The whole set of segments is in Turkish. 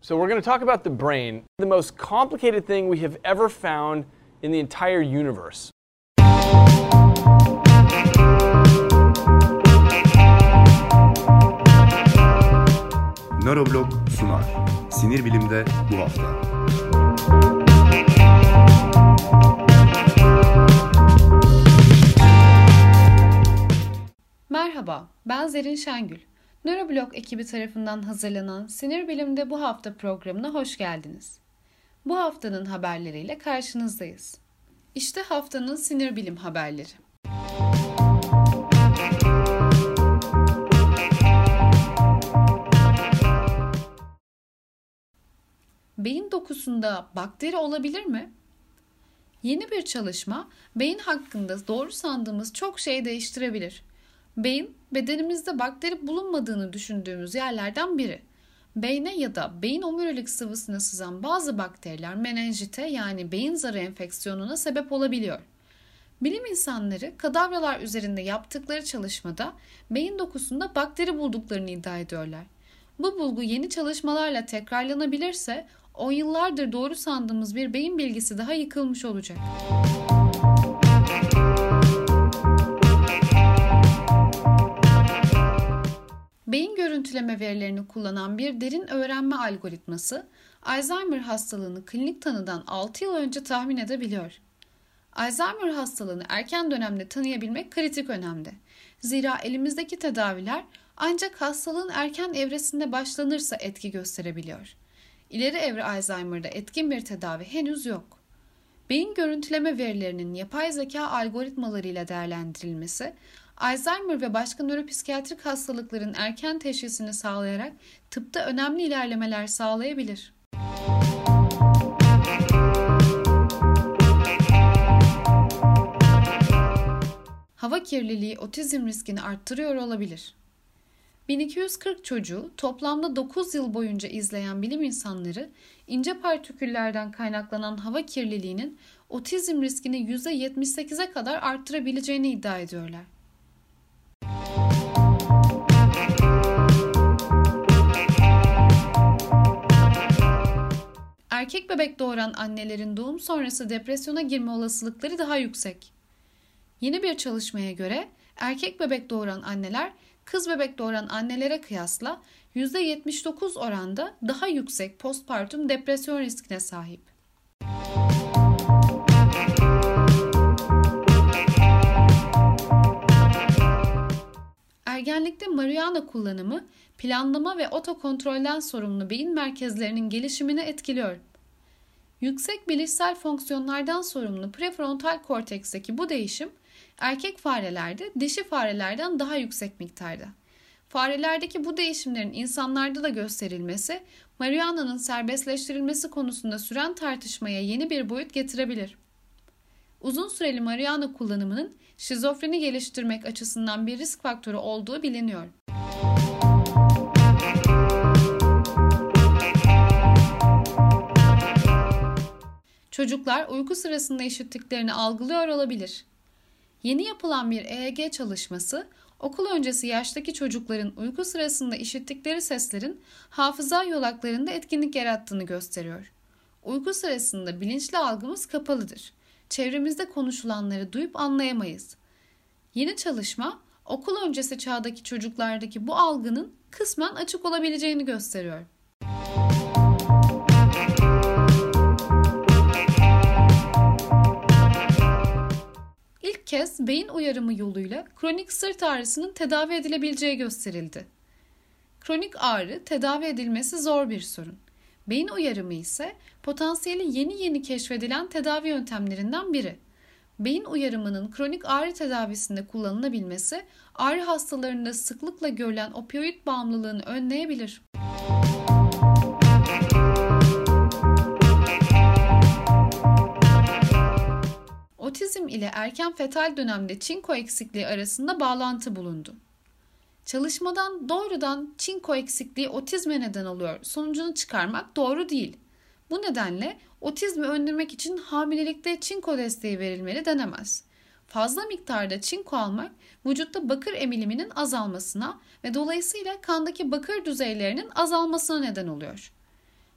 So, we're going to talk about the brain, the most complicated thing we have ever found in the entire universe. Nöroblog sunar. Sinir bilimde bu hafta. Merhaba, ben Zerin Şengül. Nöroblog ekibi tarafından hazırlanan Sinir Bilim'de bu hafta programına hoş geldiniz. Bu haftanın haberleriyle karşınızdayız. İşte haftanın sinir bilim haberleri. Beyin dokusunda bakteri olabilir mi? Yeni bir çalışma beyin hakkında doğru sandığımız çok şey değiştirebilir. Beyin, bedenimizde bakteri bulunmadığını düşündüğümüz yerlerden biri. Beyne ya da beyin omurilik sıvısına sızan bazı bakteriler menenjite yani beyin zarı enfeksiyonuna sebep olabiliyor. Bilim insanları kadavralar üzerinde yaptıkları çalışmada beyin dokusunda bakteri bulduklarını iddia ediyorlar. Bu bulgu yeni çalışmalarla tekrarlanabilirse on yıllardır doğru sandığımız bir beyin bilgisi daha yıkılmış olacak. Beyin görüntüleme verilerini kullanan bir derin öğrenme algoritması, Alzheimer hastalığını klinik tanıdan 6 yıl önce tahmin edebiliyor. Alzheimer hastalığını erken dönemde tanıyabilmek kritik önemli. Zira elimizdeki tedaviler ancak hastalığın erken evresinde başlanırsa etki gösterebiliyor. İleri evre Alzheimer'da etkin bir tedavi henüz yok. Beyin görüntüleme verilerinin yapay zeka algoritmalarıyla değerlendirilmesi, Alzheimer ve başka nöropsikiyatrik hastalıkların erken teşhisini sağlayarak tıpta önemli ilerlemeler sağlayabilir. Hava kirliliği otizm riskini arttırıyor olabilir. 1240 çocuğu toplamda 9 yıl boyunca izleyen bilim insanları ince partiküllerden kaynaklanan hava kirliliğinin otizm riskini %78'e kadar arttırabileceğini iddia ediyorlar. Erkek bebek doğuran annelerin doğum sonrası depresyona girme olasılıkları daha yüksek. Yeni bir çalışmaya göre erkek bebek doğuran anneler kız bebek doğuran annelere kıyasla %79 oranda daha yüksek postpartum depresyon riskine sahip. Ergenlikte marihuana kullanımı planlama ve otokontrolden sorumlu beyin merkezlerinin gelişimini etkiliyor. Yüksek bilişsel fonksiyonlardan sorumlu prefrontal korteksteki bu değişim erkek farelerde dişi farelerden daha yüksek miktarda. Farelerdeki bu değişimlerin insanlarda da gösterilmesi, marihuana'nın serbestleştirilmesi konusunda süren tartışmaya yeni bir boyut getirebilir. Uzun süreli marihuana kullanımının şizofreni geliştirmek açısından bir risk faktörü olduğu biliniyor. Çocuklar uyku sırasında işittiklerini algılıyor olabilir. Yeni yapılan bir EEG çalışması okul öncesi yaştaki çocukların uyku sırasında işittikleri seslerin hafıza yolaklarında etkinlik yarattığını gösteriyor. Uyku sırasında bilinçli algımız kapalıdır. Çevremizde konuşulanları duyup anlayamayız. Yeni çalışma okul öncesi çağdaki çocuklardaki bu algının kısmen açık olabileceğini gösteriyor. Kez beyin uyarımı yoluyla kronik sırt ağrısının tedavi edilebileceği gösterildi. Kronik ağrı tedavi edilmesi zor bir sorun. Beyin uyarımı ise potansiyeli yeni yeni keşfedilen tedavi yöntemlerinden biri. Beyin uyarımının kronik ağrı tedavisinde kullanılabilmesi ağrı hastalarında sıklıkla görülen opioid bağımlılığını önleyebilir. İle erken fetal dönemde çinko eksikliği arasında bağlantı bulundu. Çalışmadan doğrudan çinko eksikliği otizme neden oluyor sonucunu çıkarmak doğru değil. Bu nedenle otizmi önlemek için hamilelikte çinko desteği verilmeli denemez. Fazla miktarda çinko almak vücutta bakır emiliminin azalmasına ve dolayısıyla kandaki bakır düzeylerinin azalmasına neden oluyor.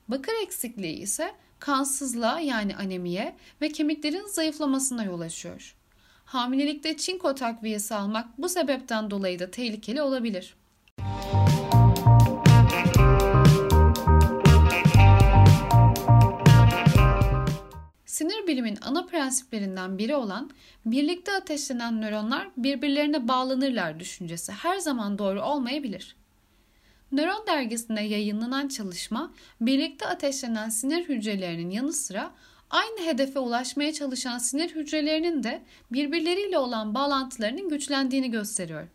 Bakır eksikliği ise kansızlığa yani anemiye ve kemiklerin zayıflamasına yol açıyor. Hamilelikte çinko takviyesi almak bu sebepten dolayı da tehlikeli olabilir. Sinir bilimin ana prensiplerinden biri olan birlikte ateşlenen nöronlar birbirlerine bağlanırlar düşüncesi her zaman doğru olmayabilir. Nöron dergisinde yayınlanan çalışma birlikte ateşlenen sinir hücrelerinin yanı sıra aynı hedefe ulaşmaya çalışan sinir hücrelerinin de birbirleriyle olan bağlantılarının güçlendiğini gösteriyor.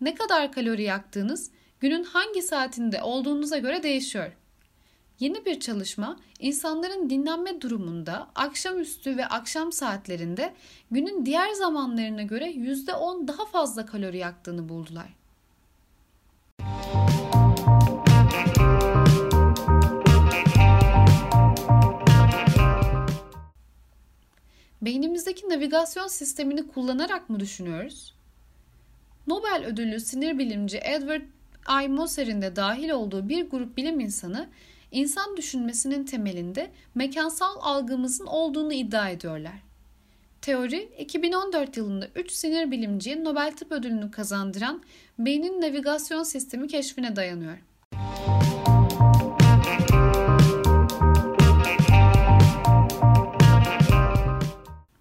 Ne kadar kalori yaktığınız günün hangi saatinde olduğunuza göre değişiyor. Yeni bir çalışma insanların dinlenme durumunda akşamüstü ve akşam saatlerinde günün diğer zamanlarına göre %10 daha fazla kalori yaktığını buldular. Beynimizdeki navigasyon sistemini kullanarak mı düşünüyoruz? Nobel ödüllü sinir bilimci Edward I. Moser'in de dahil olduğu bir grup bilim insanı insan düşünmesinin temelinde mekansal algımızın olduğunu iddia ediyorlar. Teori 2014 yılında 3 sinir bilimciye Nobel Tıp Ödülünü kazandıran beynin navigasyon sistemi keşfine dayanıyor.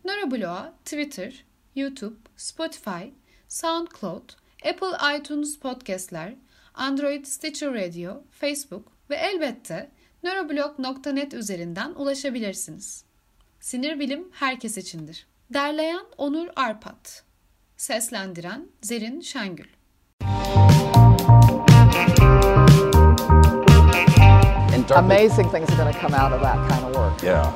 Nörobloğa Twitter, YouTube, Spotify, SoundCloud, Apple iTunes Podcast'ler, Android Stitcher Radio, Facebook ve elbette nöroblog.net üzerinden ulaşabilirsiniz. Sinir bilim herkes içindir. Derleyen Onur Arpat. Seslendiren Zerin Şengül. amazing things are going to come out of that kind of work. Yeah.